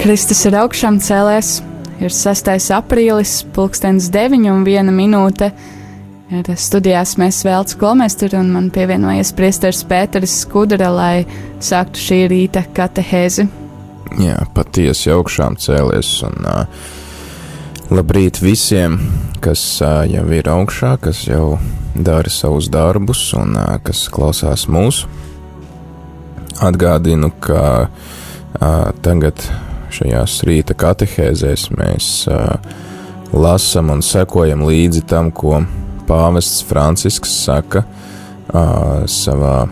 Kristus ir augšām cēlēs, ir 6. aprīlis, pulkstenis 9 un 1 minūte. Ir studijās mēs vēlts kolmēsturi un man pievienojies priesteris Pēteris Skudra, lai sāktu šī rīta katehēzi. Jā, patiesi augšām cēlies un uh, labrīt visiem, kas uh, jau ir augšā, kas jau dara savus darbus un uh, kas klausās mūsu. Atgādinu, ka uh, tagad šajās rīta katehēzēs mēs uh, lasām un sekojam līdzi tam, ko pāvests Francisks saka uh, savā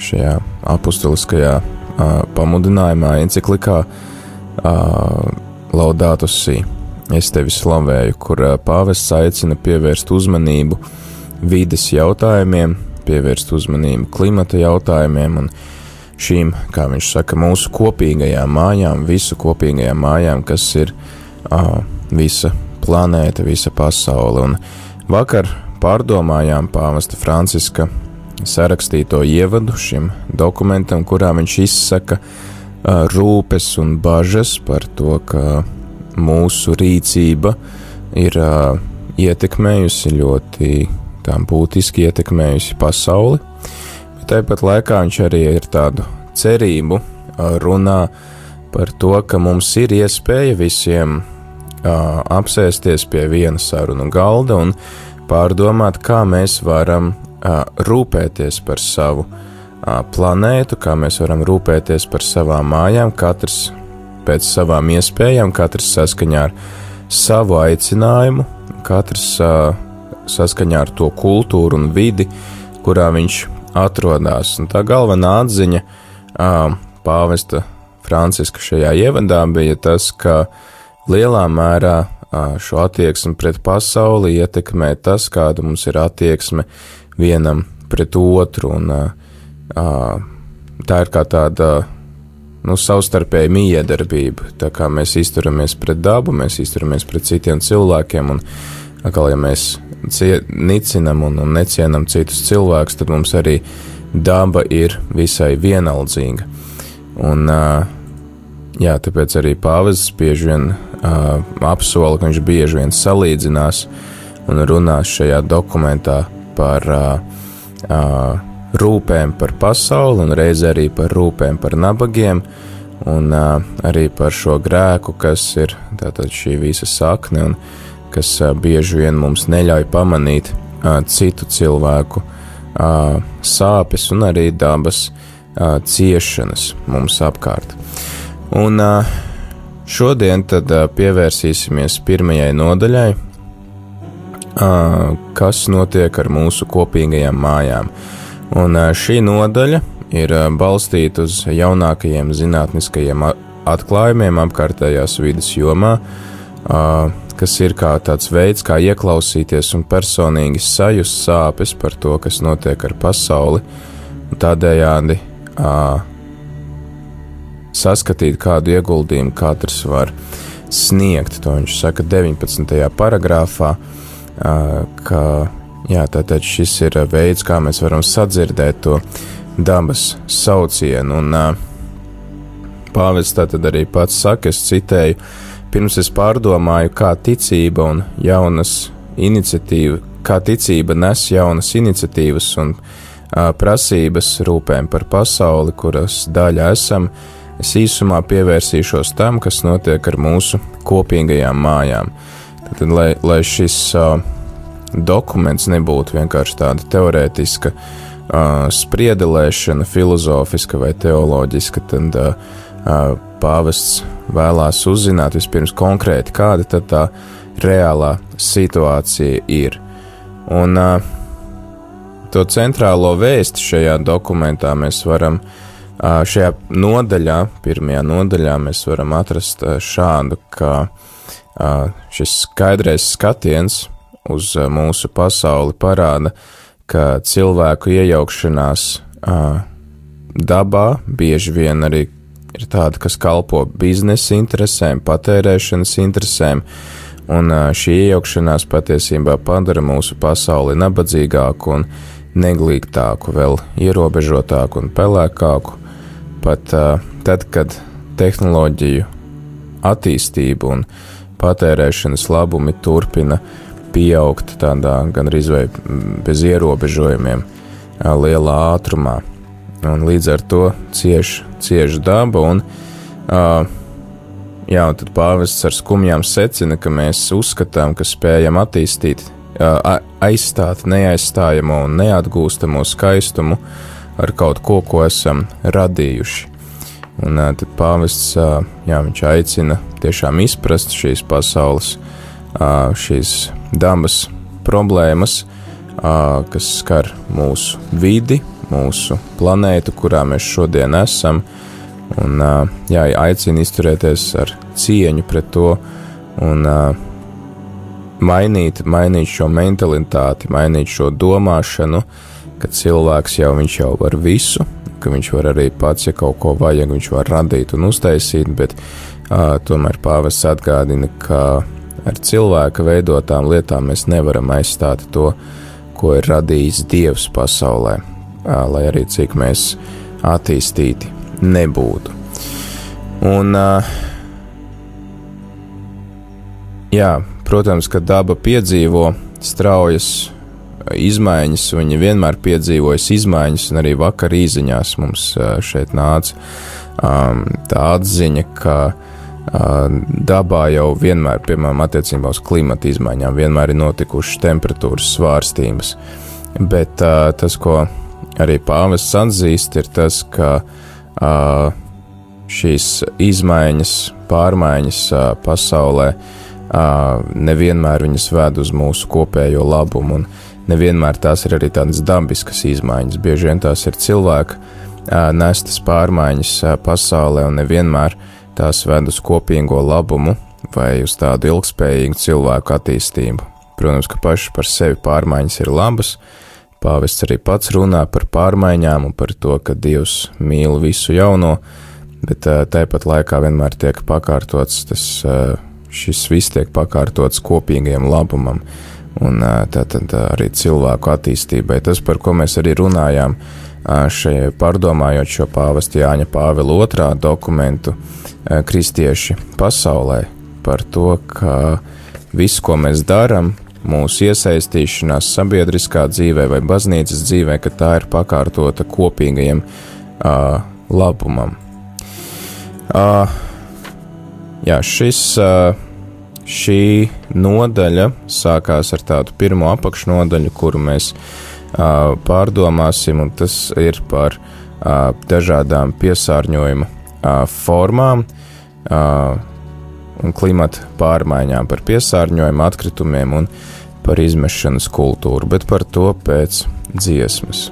šajā apustuliskajā uh, pamudinājumā, enciklikā uh, Laudātu Sī. Es tevi slavēju, kur pāvests aicina pievērst uzmanību vides jautājumiem, pievērst uzmanību klimata jautājumiem un šīm, kā viņš saka, mūsu kopīgajām mājām, visu kopīgajām mājām, kas ir uh, visa planēta, visa pasaule. Un vakar pārdomājām pāvesta Franciska sarakstīto ievadu šim dokumentam, kurā viņš izsaka uh, rūpes un bažas par to, ka mūsu rīcība ir uh, ietekmējusi ļoti būtiski ietekmējusi pasauli tāpat laikā viņš arī ir tādu cerību runā par to, ka mums ir iespēja visiem apsēsties pie viena sarunu galda un pārdomāt, kā mēs varam rūpēties par savu planētu, kā mēs varam rūpēties par savām mājām, katrs pēc savām iespējām, katrs saskaņā ar savu aicinājumu, katrs saskaņā ar to kultūru un vidi, kurā viņš atrodas. Un tā galvenā atziņa pāvesta Franciska šajā ievadā bija tas, ka lielā mērā šo attieksmi pret pasauli ietekmē tas, kāda mums ir attieksme vienam pret otru. Un, tā ir kā tāda nu, savstarpēja miedarbība. Tā kā mēs izturamies pret dabu, mēs izturamies pret citiem cilvēkiem. Un, atkal, ja mēs nicinam un, un necienam citus cilvēkus, tad mums arī daba ir visai vienaldzīga. Un, jā, tāpēc arī pāvests bieži vien apsola, ka viņš bieži vien salīdzinās un runās šajā dokumentā par rūpēm par pasauli un reizē arī par rūpēm par nabagiem un arī par šo grēku, kas ir tātad šī visa sakne. Un, kas bieži vien mums neļauj pamanīt citu cilvēku sāpes un arī dabas ciešanas mums apkārt. Un šodien tad pievērsīsimies pirmajai nodaļai, kas notiek ar mūsu kopīgajām mājām. Un šī nodaļa ir balstīta uz jaunākajiem zinātniskajiem atklājumiem apkārtējās vidas jomā, kas ir kā tāds veids, kā ieklausīties un personīgi sajust sāpes par to, kas notiek ar pasauli, un tādējādi uh, saskatīt, kādu ieguldījumu katrs var sniegt. To viņš saka 19. paragrāfā, uh, ka jā, tātad šis ir veids, kā mēs varam sadzirdēt to dabas saucienu. Un uh, pāvests tātad arī pats saka, es citēju, Pirms es pārdomāju, kā ticība un jaunas iniciatīva, kā ticība nes jaunas iniciatīvas un uh, prasības rūpēm par pasauli, kuras daļa esam, es īsumā pievērsīšos tam, kas notiek ar mūsu kopīgajām mājām. Tad, lai, lai šis uh, dokuments nebūtu vienkārši tāda teorētiska uh, spriedelēšana, filozofiska vai teoloģiska, tad uh, pāvests vēlās uzzināt vispirms konkrēti, kāda tad tā reālā situācija ir. Un to centrālo vēsti šajā dokumentā mēs varam, šajā nodaļā, pirmajā nodaļā, mēs varam atrast šādu, ka šis skaidrais skatiens uz mūsu pasauli parāda, ka cilvēku iejaukšanās dabā bieži vien arī ir tāda, kas kalpo biznesa interesēm, patērēšanas interesēm, un šī iejaukšanās patiesībā padara mūsu pasauli nabadzīgāku un neglīgtāku, vēl ierobežotāku un pelēkāku. Pat uh, tad, kad tehnoloģiju attīstība un patērēšanas labumi turpina pieaugt tādā gan arī bez ierobežojumiem, lielā ātrumā. Un līdz ar to cieš, cieš daba un uh, Jā, un tad pāvests ar skumjām secina, ka mēs uzskatām, ka spējam attīstīt, aizstāt neaizstājamo un neatgūstamo skaistumu ar kaut ko, ko esam radījuši. Un tad pāvests, jā, viņš aicina tiešām izprast šīs pasaules, šīs dabas problēmas, kas skar mūsu vidi, mūsu planētu, kurā mēs šodien esam, Un, jā, aicina izturēties ar cieņu pret to un mainīt, mainīt šo mentalitāti, mainīt šo domāšanu, ka cilvēks jau, jau var visu, ka viņš var arī pats, ja kaut ko vajag, viņš var radīt un uztaisīt, bet uh, tomēr pāvests atgādina, ka ar cilvēka veidotām lietām mēs nevaram aizstāt to, ko ir radījis Dievs pasaulē, lai arī cik mēs attīstīti nebūtu. Un, jā, protams, ka daba piedzīvo straujas izmaiņas, viņa vienmēr piedzīvojas izmaiņas, un arī vakar īziņās mums šeit nāca tā atziņa, ka dabā jau vienmēr, piemēram, attiecībā uz klimata izmaiņām, vienmēr ir notikušas temperatūras svārstības. Bet tas, ko arī pāvests atzīst, ir tas, ka šīs izmaiņas, pārmaiņas pasaulē nevienmēr viņas ved uz mūsu kopējo labumu, un nevienmēr tās ir arī tādas dabiskas izmaiņas. Bieži vien tās ir cilvēka nestas pārmaiņas pasaulē, un nevienmēr tās ved uz kopīgo labumu vai uz tādu ilgspējīgu cilvēku attīstību. Protams, ka paši par sevi pārmaiņas ir labas, Pāvests arī pats runā par pārmaiņām un par to, ka Dievs mīl visu jauno, bet tāpat laikā vienmēr tiek pakārtots tas, šis viss tiek pakārtots kopīgiem labumam un tātad arī cilvēku attīstībai. Tas, par ko mēs arī runājām, šajā pārdomājot šo pāvesta Jāņa Pāvila otrā dokumentu kristieši pasaulē, par to, ka viss, ko mēs darām, mūsu iesaistīšanās sabiedriskā dzīvē vai baznīcas dzīvē, ka tā ir pakārtota kopīgajam uh, labumam. Uh, jā, šis, uh, šī nodaļa sākās ar tādu pirmo apakšnodaļu, kuru mēs uh, pārdomāsim, un tas ir par uh, dažādām piesārņojuma uh, formām. Uh, un klimata pārmaiņām, par piesārņojumu, atkritumiem un par izmešanas kultūru, bet par to pēc dziesmas.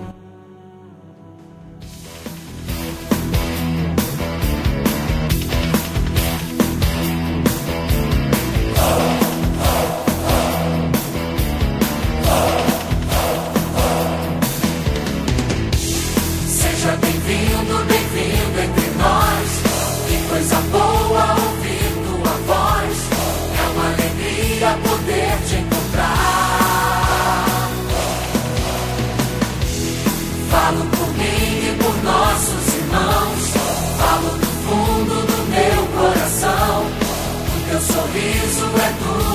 Isso é tudo.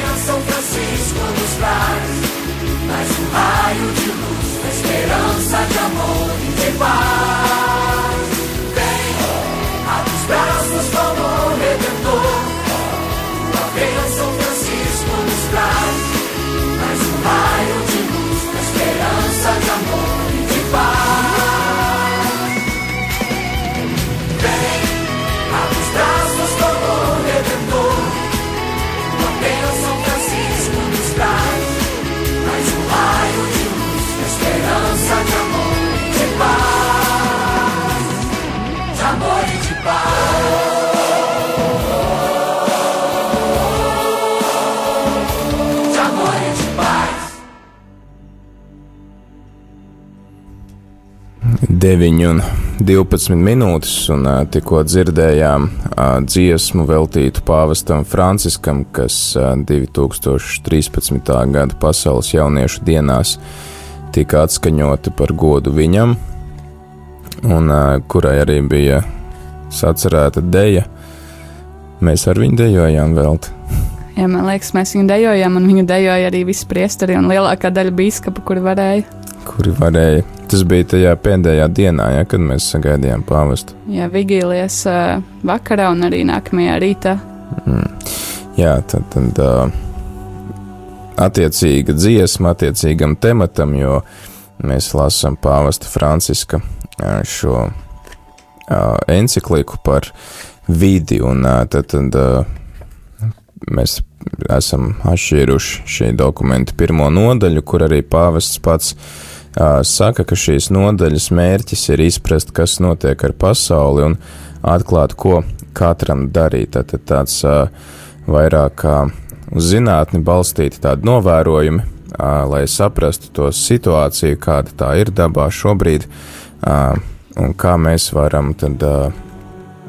Venha São Francisco nos traz mais um raio de luz, esperança de amor e de paz. 9 un 12 minūtes, un tikko dzirdējām dziesmu veltītu pāvestam Franciskam, kas uh, 2013. gada pasaules jauniešu dienās tika atskaņota par godu viņam, un kurai arī bija sacerēta deja. Mēs ar viņu dejojām velti. Jā, man liekas, mēs viņu dejojām, un viņu dejoja arī visi priesteri un lielākā daļa biskupa, kuri varēja. Kuri varēja. Tas bija tajā pēdējā dienā, ja, kad mēs sagaidījām pāvestu. Jā, vigīlijas uh, vakarā un arī nākamajā rītā. Mm. Jā, tad, tad uh, attiecīga dziesma attiecīgam tematam, jo mēs lasām pāvesta Franciska uh, šo uh, encikliku par vidi, un uh, tad, tad uh, mēs esam atšķīruši šī dokumenta pirmo nodaļu, kur arī pāvests pats uh, saka, ka šīs nodaļas mērķis ir izprast, kas notiek ar pasauli un atklāt, ko katram darīt. Tad tāds vairāk kā uz zinātni balstīti tādi novērojumi, lai saprastu to situāciju, kāda tā ir dabā šobrīd, un kā mēs varam tad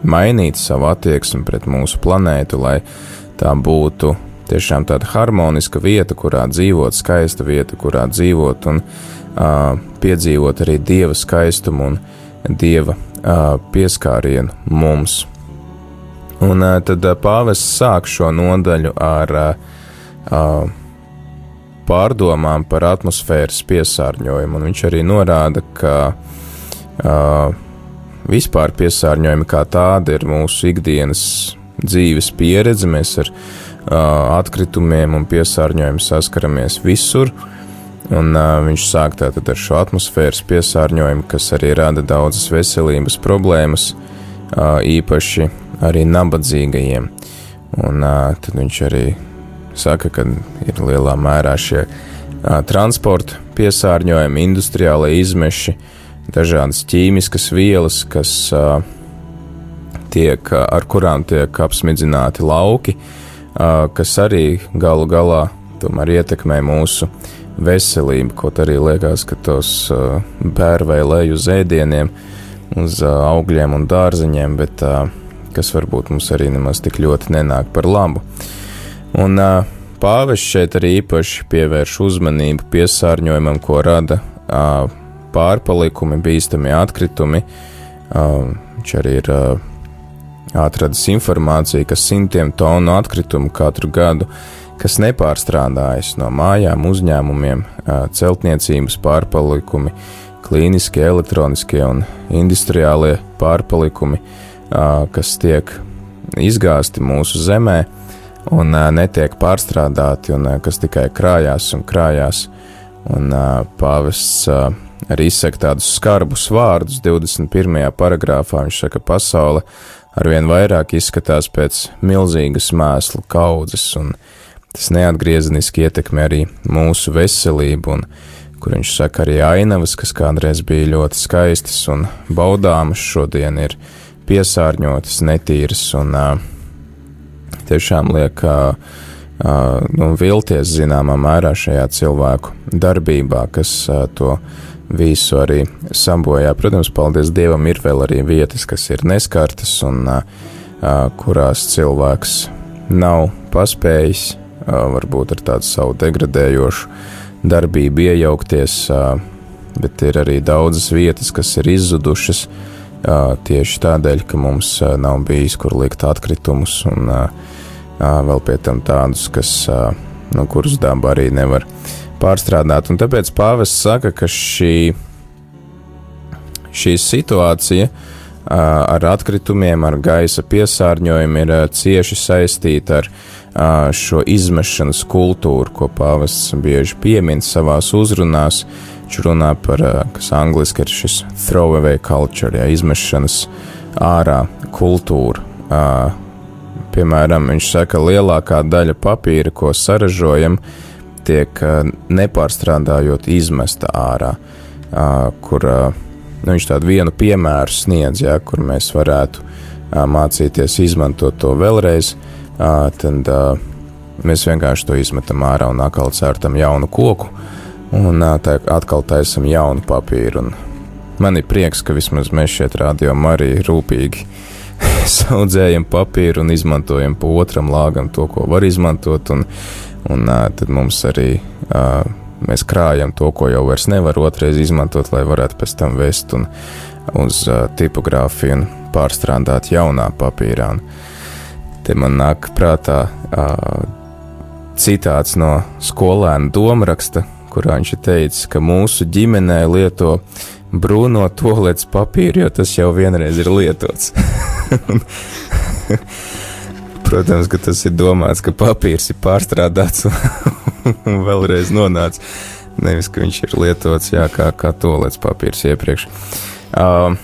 mainīt savu attieksmi pret mūsu planētu, lai tā būtu tiešām tāda harmoniska vieta, kurā dzīvot, skaista vieta, kurā dzīvot, un piedzīvot arī dieva skaistumu un dieva pieskārienu mums. Un tad pāvests sāk šo nodaļu ar pārdomām par atmosfēras piesārņojumu, un viņš arī norāda, ka vispār piesārņojumi kā tādi ir mūsu ikdienas dzīves pieredze. Mēs ar atkritumiem un piesārņojumu saskaramies visur, uh, Un, uh, viņš sāk tātad ar šo atmosfēras piesārņojumu, kas arī rada daudzas veselības problēmas, uh, īpaši arī nabadzīgajiem. Un uh, tad viņš arī saka, ka ir lielā mērā šie uh, transporta piesārņojumi, industriālai izmeši, dažādas ķīmiskas vielas, kas uh, tiek, ar kurām tiek apsmidzināti lauki, kas arī galu galā tomēr ietekmē mūsu veselību, kaut arī liekas, ka tos uh, bēr vai lej uz ēdieniem, uz augļiem un dārzeņiem, bet kas varbūt mums arī nemaz tik ļoti nenāk par labu. Un pāvests šeit arī īpaši pievērš uzmanību piesārņojumam, ko rada pārpalikumi, bīstami atkritumi. Viņš arī ir atradis informāciju, ka simtiem tonu atkritumu katru gadu kas nepārstrādājas no mājām, uzņēmumiem, celtniecības pārpalikumi, klīniskie, elektroniskie un industriālie pārpalikumi, kas tiek izgāzti mūsu zemē un netiek pārstrādāti, un kas tikai krājās un krājās. Un pāvests arī izsaka tādus skarbus vārdus 21. paragrāfā. Viņš saka, ka pasaule arvien vairāk izskatās pēc milzīgas mēslu kaudzes, un Tas neatgriezeniski ietekmē arī mūsu veselību, un kur viņš saka, arī ainavas, kas kādreiz bija ļoti skaistas un baudāmas, šodien ir piesārņotas, netīras un uh, tiešām liek uh, nu, vilties zināmā mērā šajā cilvēku darbībā, kas uh, to visu arī sabojā. Protams, paldies Dievam, ir vēl arī vietas, kas ir neskartas un uh, kurās cilvēks nav paspējis varbūt ar tādu savu degradējošu darbību iejaukties, bet ir arī daudzas vietas, kas ir izzudušas tieši tādēļ, ka mums nav bijis kur likt atkritumus, un vēl pie tam tādus, kas, nu, kurus daba arī nevar pārstrādāt. Un tāpēc pāvests saka, ka šī, šī situācija ar atkritumiem, ar gaisa piesārņojumu ir cieši saistīta ar šo izmešanas kultūru, ko pāvests bieži piemin savās uzrunās. Viņš runā par, kas angliski ir šis throwaway culture, ja izmešanas ārā kultūra. Piemēram, viņš saka, ka lielākā daļa papīra, ko saražojam, tiek nepārstrādājot izmesta ārā, kur nu, viņš tādu vienu piemēru sniedz, ja, kur mēs varētu mācīties izmantot to vēlreiz tad mēs vienkārši to izmetam ārā un atkal cērtam jaunu koku, un tā atkal taisam jaunu papīru. Un man ir prieks, ka vismaz mēs šeit rādījām arī rūpīgi saudzējam papīru un izmantojam pa otram lāgam to, ko var izmantot, un, un tad mums arī mēs krājam to, ko jau vairs nevar otrais izmantot, lai varētu pēc tam vest un uz tipogrāfiju un pārstrādāt jaunā papīrā. Un te man nāk prātā citāts no skolēna domraksta, kurā viņš ir teicis, ka mūsu ģimenē lieto brūno toalets papīru, jo tas jau vienreiz ir lietots. Protams, ka tas ir domāts, ka papīrs ir pārstrādāts un vēlreiz nonācis. Nevis, ka viņš ir lietots jā, kā, kā toalets papīrs iepriekš. Uh,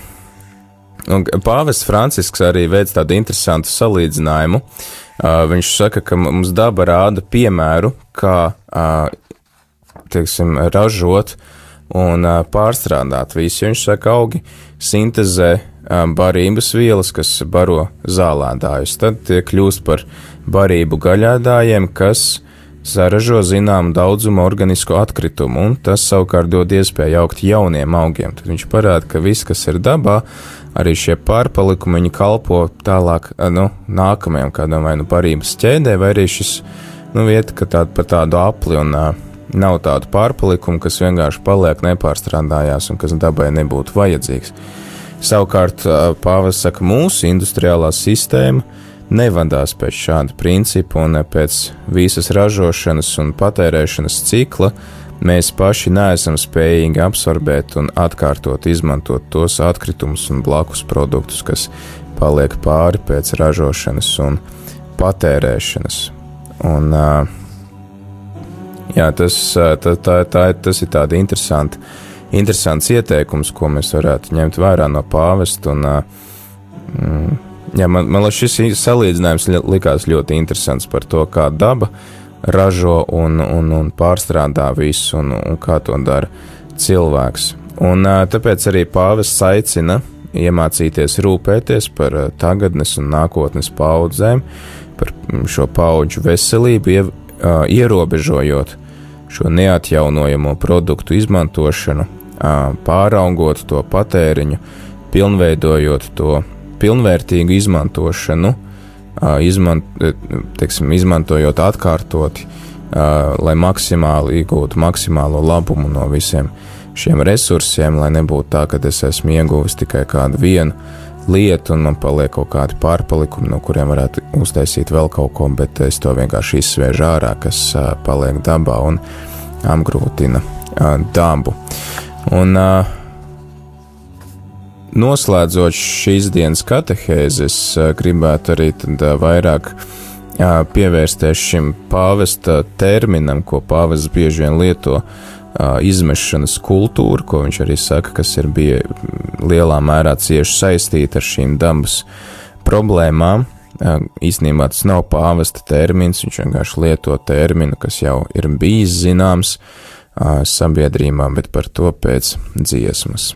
Pāvests Francisks arī veids tādu interesantu salīdzinājumu. Uh, viņš saka, ka mums daba rāda piemēru, kā uh, teiksim, ražot un uh, pārstrādāt visu. Viņš saka, augi sintezē barības vielas, kas baro zālēdājus. Tad tie kļūst par barību gaļādājiem, kas saražo zināmu daudzumu organisku atkritumu, un tas savukārt dod iespēju augt jauniem augiem. Tad viņš parāda, ka viss, kas ir dabā, arī šie pārpalikumi, viņi kalpo tālāk, nu, nākamajam kādam vai nu barības ķēdē, vai arī šis, nu, vieta, ka tāda pa tādu apli un uh, nav tādu pārpalikumu, kas vienkārši paliek nepārstrādājās un kas dabai nebūtu vajadzīgs. Savukārt Pāvils saka, mūsu industriālā sistēma nevadās pēc šāda principa un pēc visas ražošanas un patērēšanas cikla. Mēs paši neesam spējīgi absorbēt un atkārtot izmantot tos atkritumus un blakus produktus, kas paliek pāri pēc ražošanas un patērēšanas. Un, jā, tas, tā, tā, tā, tas ir tādi interesanti interesants ieteikums, ko mēs varētu ņemt vērā no pāvesta. Un, mm, jā, man, man šis salīdzinājums likās ļoti interesants par to, kā daba ražo un, un, un pārstrādā visu, un, un kā to dara cilvēks. Un, tāpēc arī pāvests aicina iemācīties rūpēties par tagadnes un nākotnes paudzēm, par šo paudžu veselību, ierobežojot šo neatjaunojamo produktu izmantošanu, pāraugot to patēriņu, pilnveidojot to pilnvērtīgu izmantošanu, izmant, teiksim, izmantojot atkārtoti, lai maksimāli iegūtu maksimālo labumu no visiem šiem resursiem, lai nebūtu tā, ka es esmu ieguvis tikai kādu vienu lietu un man paliek kaut kādi pārpalikumi, no kuriem varētu uztaisīt vēl kaut ko, bet es to vienkārši izsviežu ārā, kas paliek dabā un apgrūtina dabu. Un, noslēdzot šīs dienas katehēzes, gribētu arī vairāk pievērsties šim pāvesta terminam, ko pāvests bieži vien lieto. Uh, izmešanas kultūra, ko viņš arī saka, kas ir bija lielā mērā cieši saistīta ar šīm dabas problēmām. Īstenībā tas nav pāvesta termins, viņš vienkārši lieto terminu, kas jau ir bijis zināms, sabiedrībā, bet par to pēc dziesmas.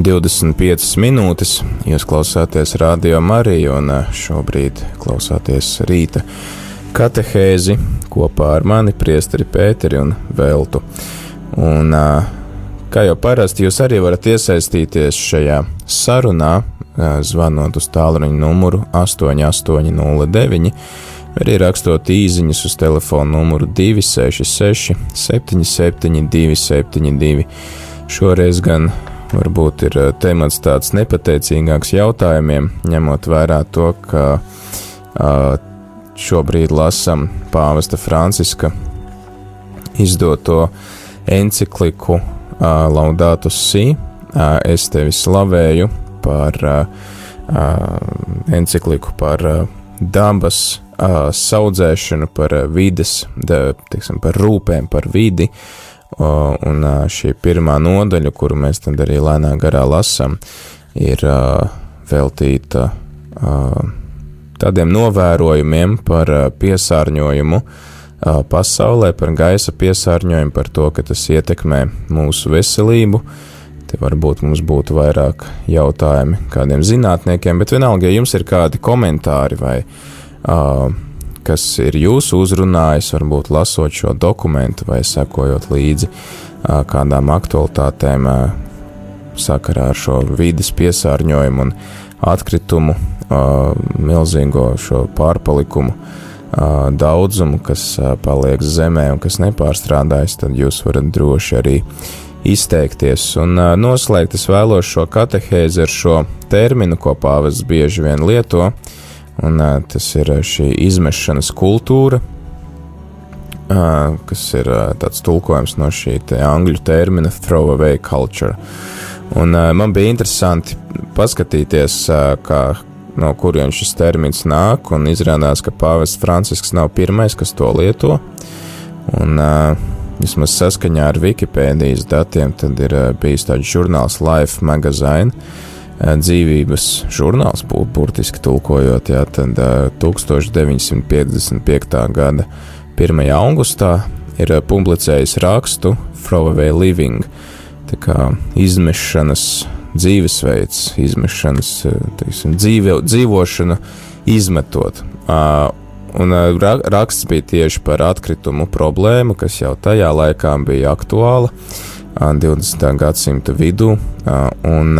25 minūtes. Jūs klausāties radio Mariju un ā, šobrīd klausāties rīta katehēzi kopā ar mani, Priesteri Pēteri un Veltu. Un, ā, kā jau parasti, jūs arī varat iesaistīties šajā sarunā, ā, zvanot uz tālruņa numuru 8809 vai arī rakstot īsiņas uz telefona numuru 266 77 272. Šoreiz gan varbūt ir eh, temats tāds nepateicīgāks jautājumiem, ņemot vērā to, ka uh, šobrīd lasam pāvesta Franciska izdoto encikliku Laudatus Si, uh, es tevi slavēju par encikliku par dabas saudzēšanu, par vides, da, teiksim, par rūpēm, par vidi. Uh, un šī pirmā nodaļa, kuru mēs tad arī lēnā garā lasām, ir veltīta tādiem novērojumiem par piesārņojumu pasaulē, par gaisa piesārņojumu, par to, ka tas ietekmē mūsu veselību. Te varbūt mums būtu vairāk jautājumi kādiem zinātniekiem, bet vienalga, ja jums ir kādi komentāri vai uh, kas ir jūsu uzrunājis, varbūt lasot šo dokumentu vai sekojot līdzi uh, kādām aktualitātēm uh, sakarā ar šo vidas piesārņojumu un atkritumu, uh, milzīgo šo pārpalikumu uh, daudzumu, kas uh, paliek zemē un kas nepārstrādājas, tad jūs varat droši arī izteikties. Un uh, noslēgt es vēlos šo katehēzi ar šo terminu, ko pāvests bieži vien lieto, un tas ir šī izmešanas kultūra, kas ir tāds tulkojums no šī te angļu termina throwaway culture. Un man bija interesanti paskatīties, kā, no kurien šis termins nāk, un izrādās, ka pāvests Francisks nav pirmais, kas to lieto. Un, vismaz saskaņā ar Wikipēdijas datiem, tad ir bijis tāds žurnāls Life Magazine, dzīvības žurnāls, burtiski tulkojot, jā, tad uh, 1955. gada 1. augustā ir uh, publicējis rakstu Throwaway Living, tā kā izmešanas dzīvesveids, izmešanas, teiksim, dzīve, dzīvošana izmetot. Un ra- raksts bija tieši par atkritumu problēmu, kas jau tajā laikā bija aktuāla uh, 20. gadsimta vidū. Un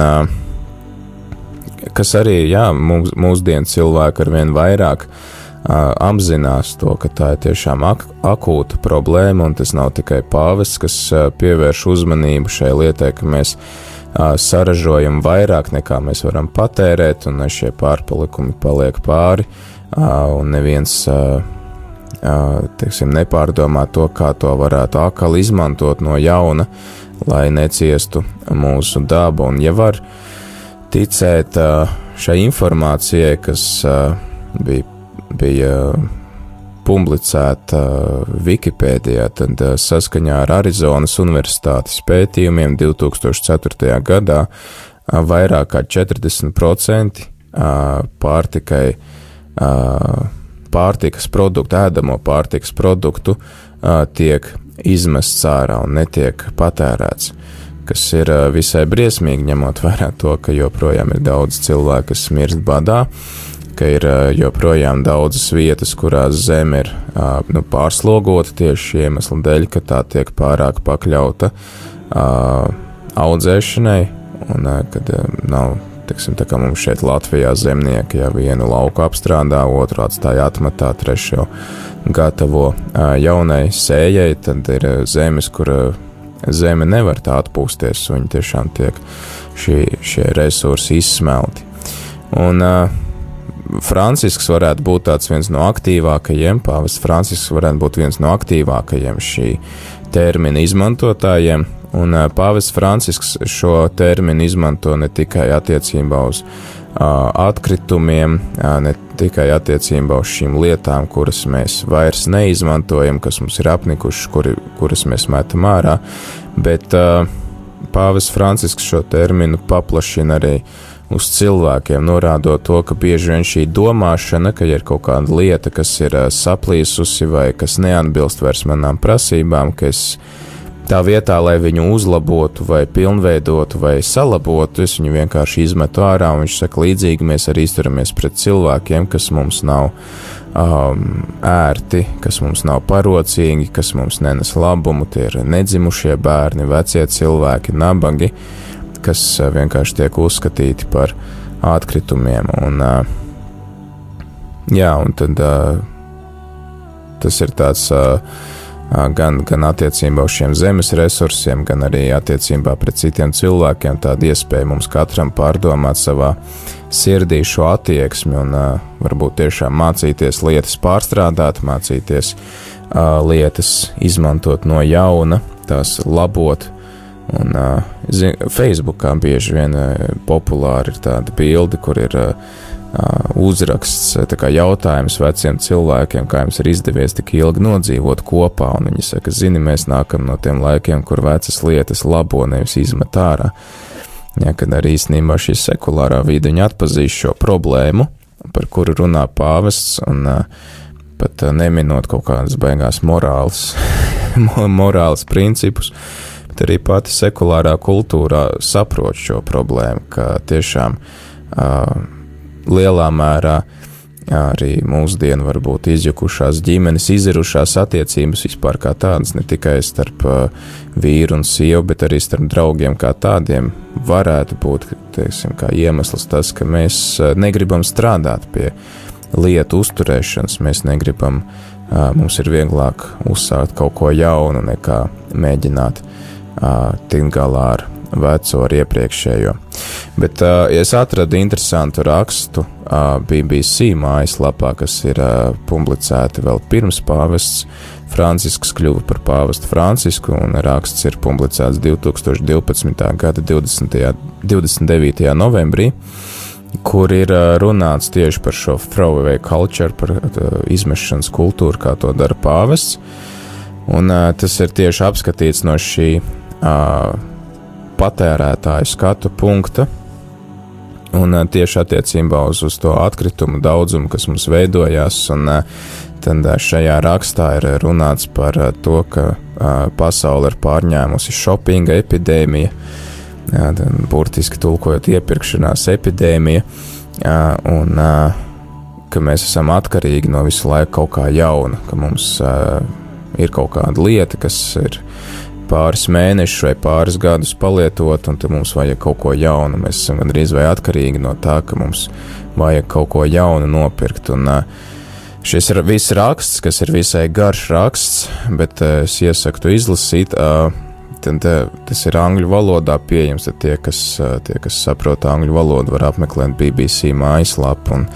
kas arī jā, mūs, mūsdienu cilvēki ar vien vairāk uh, apzinās to, ka tā ir tiešām ak akūta problēma, un tas nav tikai pāvests, kas uh, pievērš uzmanību šai lietai, ka mēs uh, saražojam vairāk nekā mēs varam patērēt, un uh, šie pārpalikumi paliek pāri, uh, un neviens. Uh, uh, Teiksim, nepārdomā to, kā to varētu atkal izmantot no jauna, lai neciestu mūsu daba. Un, ja var ticēt šai informācijai, kas bija, bija publicēta Wikipēdijā, tad saskaņā ar Arizonas Universitātes pētījumiem 2004. gadā vairāk kā 40% uh, pārtikai, pārtikas produktu, ēdamo pārtikas produktu tiek izmests ārā un netiek patērēts. Kas ir visai briesmīgi, ņemot vērā to, ka joprojām ir daudz cilvēku, kas mirst badā, ka ir joprojām daudzas vietas, kurās zeme ir nu, pārslogota tieši iemesla dēļ, ka tā tiek pārāk pakļauta audzēšanai, un kad nav Teksim, tā kā mums šeit Latvijā zemnieki jau vienu lauku apstrādā, otru atstāja atmatā, trešo gatavo jaunai sējai, tad ir zemes, kur zeme nevar tā atpūsties, un tiešām tiek šie, šie resursi izsmelti. Un uh, Francisks varētu būt viens no aktīvākajiem, Pāvests Francisks varētu būt viens no aktīvākajiem šī termina izmantotājiem, un uh, Pāvests Francisks šo terminu izmanto ne tikai attiecībā uz uh, atkritumiem, uh, ne tikai attiecībā uz šīm lietām, kuras mēs vairs neizmantojam, kas mums ir apnikušas, kuri, kuras mēs metam ārā, bet uh, Pāvests Francisks šo terminu paplašina arī uz cilvēkiem, norādot to, ka bieži vien šī domāšana, ka ja ir kaut kāda lieta, kas ir saplīsusi vai kas neatbilst vairs manām prasībām, ka es tā vietā, lai viņu uzlabotu, vai pilnveidotu, vai salabotu, es viņu vienkārši izmetu ārā. Viņš saka, līdzīgi mēs arī izturamies pret cilvēkiem, kas mums nav um, ērti, kas mums nav parocīgi, kas mums nenes labumu. Tie ir nedzimušie bērni, vecie cilvēki, nabagi, kas uh, vienkārši tiek uzskatīti par atkritumiem. Un, uh, jā, un tad uh, tas ir tāds. Uh, gan, gan attiecībā uz šiem zemes resursiem, gan arī attiecībā pret citiem cilvēkiem. Tāda iespēja mums katram pārdomāt savā sirdī šo attieksmi un uh, varbūt tiešām mācīties lietas pārstrādāt, mācīties uh, lietas izmantot no jauna, tās labot. Un, uh, Facebookā bieži vien uh, populāri ir tāda bilde, kur ir uh, uzraksts, kā jautājums veciem cilvēkiem, kā jums ir izdevies tik ilgi nodzīvot kopā. Un viņi saka, zini, mēs nākam no tiem laikiem, kur vecas lietas labo, nevis izmet ārā. Ja, kad arī īstenībā šī sekulārā vide atpazīst šo problēmu, par kuru runā pāvests, un pat neminot kaut kādas beigās morāls, morāls principus, bet arī pati sekulārā kultūrā saprot šo problēmu, ka tiešām uh, lielā mērā arī mūsdienu varbūt izjukušās ģimenes, izirušās attiecības vispār kā tādas, ne tikai starp vīru un sievu, bet arī starp draugiem kā tādiem, varētu būt teiksim, iemesls tas, ka mēs negribam strādāt pie lietu uzturēšanas, mēs negribam, mums ir vieglāk uzsākt kaut ko jaunu, nekā mēģināt tikt galā ar veco ar iepriekšējo. Bet uh, es atradu interesantu rakstu uh, BBC mājaslapā, kas ir uh, publicēta vēl pirms pāvests Francisks kļuva par pāvestu Francisku, un raksts ir publicēts 2012. gada 20. 29. novembrī kur ir runāts tieši par šo throwaway culture, par izmešanas kultūru, kā to dara pāvests. Un tas ir tieši apskatīts no šī patērētāju skatu punkta. Un tieši attiecībā uz, uz to atkritumu daudzumu, kas mums veidojās, un tad šajā rakstā ir runāts par to, ka pasaule ir pārņēmusi shoppinga epidēmija, burtiski tulkojot iepirkšanās epidēmija, un ka mēs esam atkarīgi no visu laiku kaut kā jauna, ka mums ir kaut kāda lieta, kas ir pāris mēnešus vai pāris gadus palietot, un tad mums vajag kaut ko jaunu. Mēs esam gandrīz vai atkarīgi no tā, ka mums vajag kaut ko jaunu nopirkt. Un, Šis ir viss raksts, kas ir visai garš raksts, bet es iesaku izlasīt. Tad, tas ir angļu valodā pieejams. Tie kas, tie, kas saprot angļu valodu, var apmeklēt BBC mājaslapu un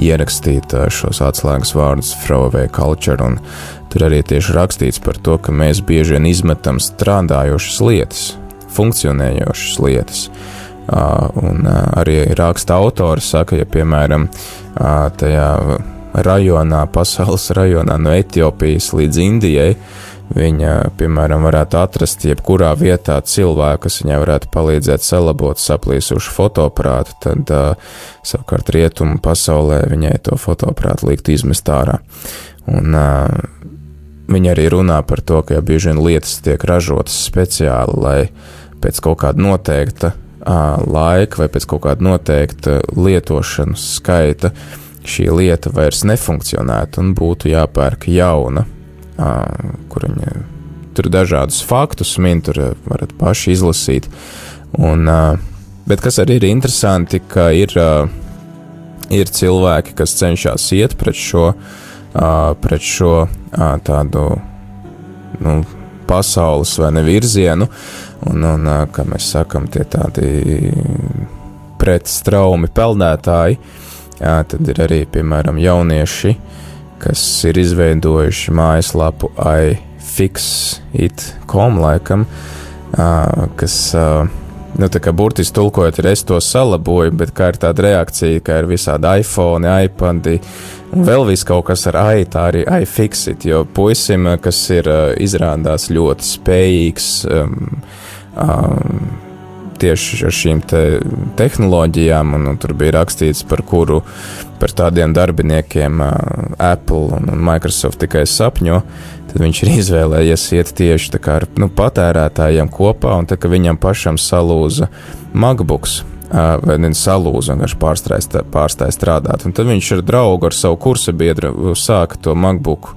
ierakstīt šos atslēgas vārdus Throwaway Culture. Un Tur arī tieši rakstīts par to, ka mēs bieži vien izmetam strādājošas lietas, funkcionējošas lietas. Un arī raksta autori saka, ja piemēram tajā rajonā, pasaules rajonā no Etiopijas līdz Indijai, viņa, piemēram, varētu atrast jebkurā vietā cilvēku, kas viņai varētu palīdzēt salabot saplīsušu fotoaparātu, tad uh, savukārt rietumu pasaulē viņai to fotoaparātu likt izmest ārā. Un uh, Viņi arī runā par to, ka ja bieži vien lietas tiek ražotas speciāli, lai pēc kaut kāda noteikta uh, laika vai pēc kaut kāda noteikta lietošanas skaita šī lieta vairs nefunkcionētu un būtu jāpērk jauna, kur viņi tur dažādus faktus min, tur varat paši izlasīt. Un, uh, Bet kas arī ir interesanti, ka ir, uh, ir cilvēki, kas cenšas iet pret šo, uh, pret šo uh, tādu nu, pasaules vai ne virzienu, un, un uh, kā mēs sakam, tie tādi pretstraumi peldētāji. Jā, tad ir arī, piemēram, jaunieši, kas ir izveidojuši mājaslapu iFixit.com, laikam, kas, nu, tā kā burtiski tulkojot, ir es to salaboju, bet kā ir tāda reakcija, ka ir visādi iPhone, iPadi un vēl viss kaut kas ar AI, tā arī iFixit, jo puisim, kas ir izrādās ļoti spējīgs, um, um, tieši ar šīm te tehnoloģijām, un, un tur bija rakstīts, par kuru, par tādiem darbiniekiem uh, Apple un, Microsoft tikai sapņo, tad viņš ir izvēlējies iet tieši ar nu, patērētājiem kopā, un tā kā viņam pašam salūza MacBooks. Uh, vai ne salūza, vienkārši pārstāja, pārstāja strādāt. Un tad viņš ar draugu, ar savu kursa biedru sāka to MacBook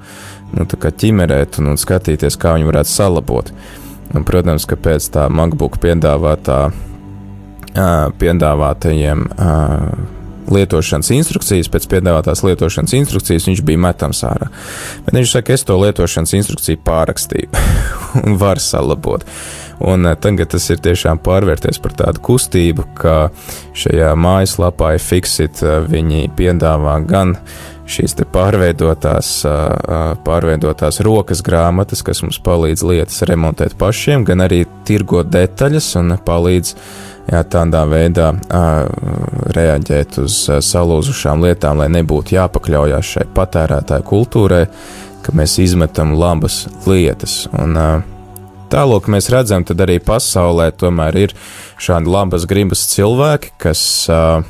nu, ķimerēt un, un skatīties, kā viņu varētu salabot. Un, protams, ka pēc tā MacBook piedāvātā, piedāvātajiem lietošanas instrukcijas, pēc piedāvātās lietošanas instrukcijas viņš bija metams ārā. Bet viņš saka, es to lietošanas instrukciju pārakstīju un varu salabot. Un tagad tas ir tiešām pārvērties par tādu kustību, ka šajā mājaslapā Fixit viņi piedāvā gan šīs pārveidotās, pārveidotās rokas grāmatas, kas mums palīdz lietas remontēt pašiem, gan arī tirgot detaļas un palīdz jā, tādā veidā reaģēt uz salūzušām lietām, lai nebūtu jāpakļaujas šai patērētāju kultūrai, ka mēs izmetam labas lietas. Un, Tālāk mēs redzam, tad arī pasaulē tomēr ir šādi labas gribas cilvēki, kas uh,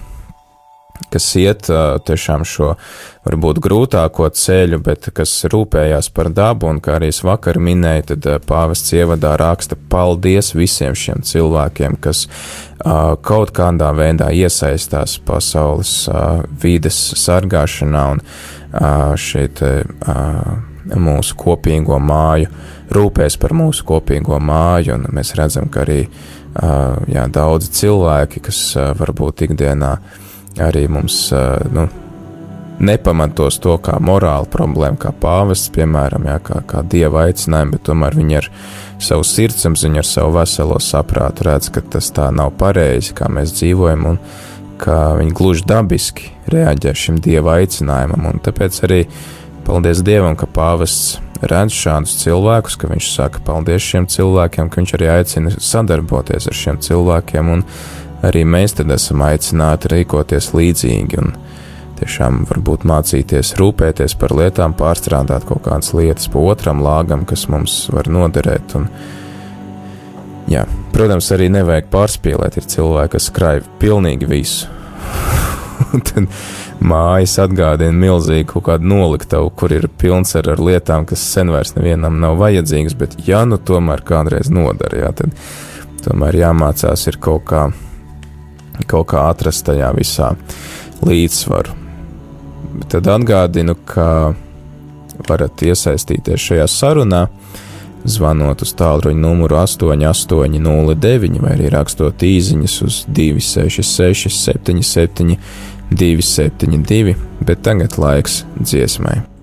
kas iet tiešām šo varbūt grūtāko ceļu, bet kas rūpējās par dabu, un kā arī es vakar minēju, tad pāvests ievadā raksta paldies visiem šiem cilvēkiem, kas uh, kaut kādā veidā iesaistās pasaules uh, vides sargāšanā un uh, šeit mūsu kopīgo māju, rūpēs par mūsu kopīgo māju, un mēs redzam, ka arī jā, daudzi cilvēki, kas varbūt ikdienā arī mums nu, nepamatos to kā morāla problēma, kā pāvests, piemēram, jā, kā, kā dieva aicinājumu, bet tomēr viņi ar savu sirdsapziņu, ar savu veselo saprātu redz, ka tas tā nav pareizi, kā mēs dzīvojam, un ka viņi gluži dabiski reaģē šim dieva aicinājumam, un tāpēc arī paldies Dievam, ka pāvests redz šādus cilvēkus, ka viņš saka paldies šiem cilvēkiem, ka viņš arī aicina sadarboties ar šiem cilvēkiem, un arī mēs tad esam aicināti rīkoties līdzīgi un tiešām varbūt mācīties rūpēties par lietām, pārstrādāt kaut kādas lietas pa otram lāgam, kas mums var noderēt. Un, jā, protams, arī nevajag pārspīlēt. Ir cilvēki, kas krāj pilnīgi visu. tad mājas atgādina milzīgu kaut kādu noliktavu, kur ir pilns ar, ar lietām, kas sen vairs nevienam nav vajadzīgas, bet ja nu tomēr kādreiz nodara, jā, tad tomēr jāmācās ir kaut kā kaut kā atrast tajā visā līdzsvaru. Tad atgādinu, ka varat iesaistīties šajā sarunā, zvanot uz tālruņa numuru 8809 vai arī rakstot īsiņas uz 266 77 272, bet tagad laiks dziesmai.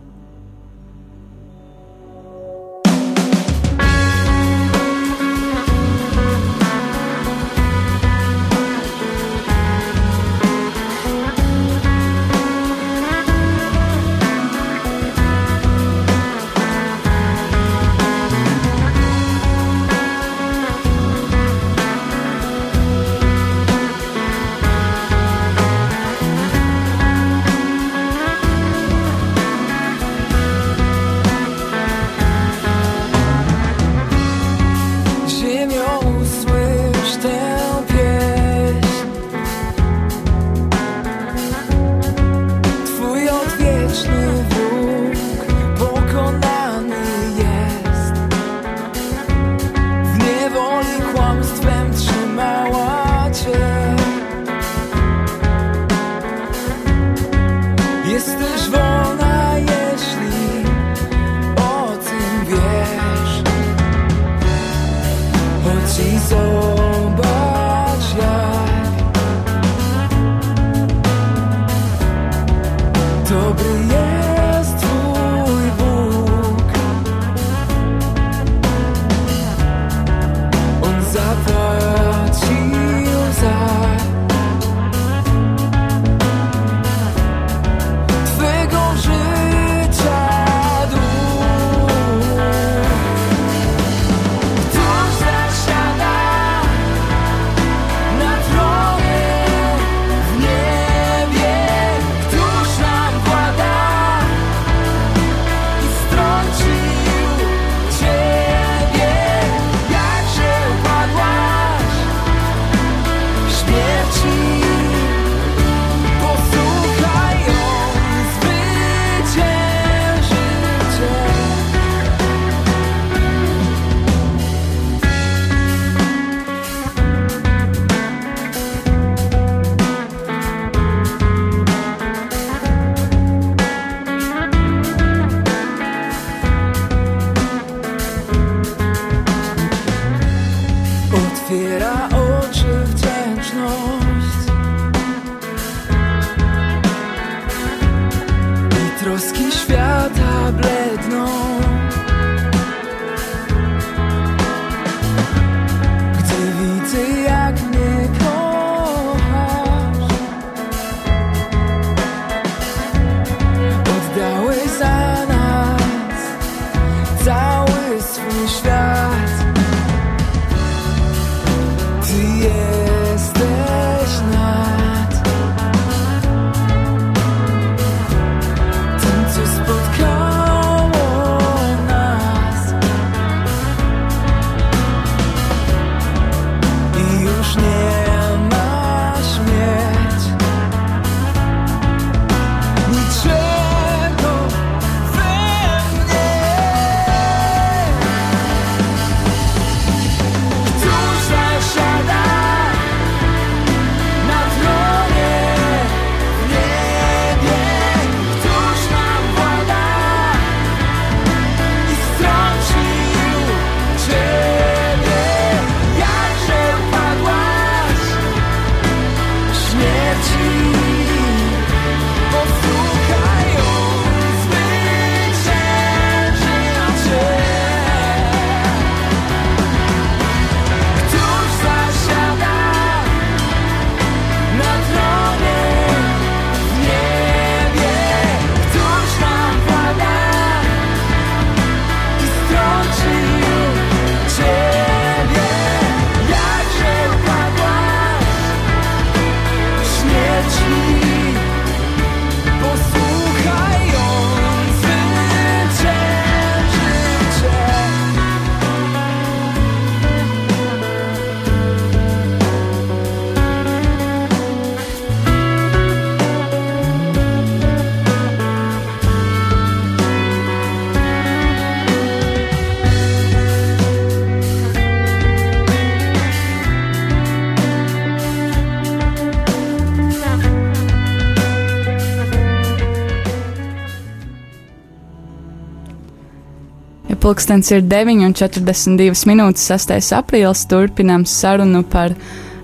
Pulkstenis ir 9,42 minūtes, 6. aprīlis. Turpinām sarunu par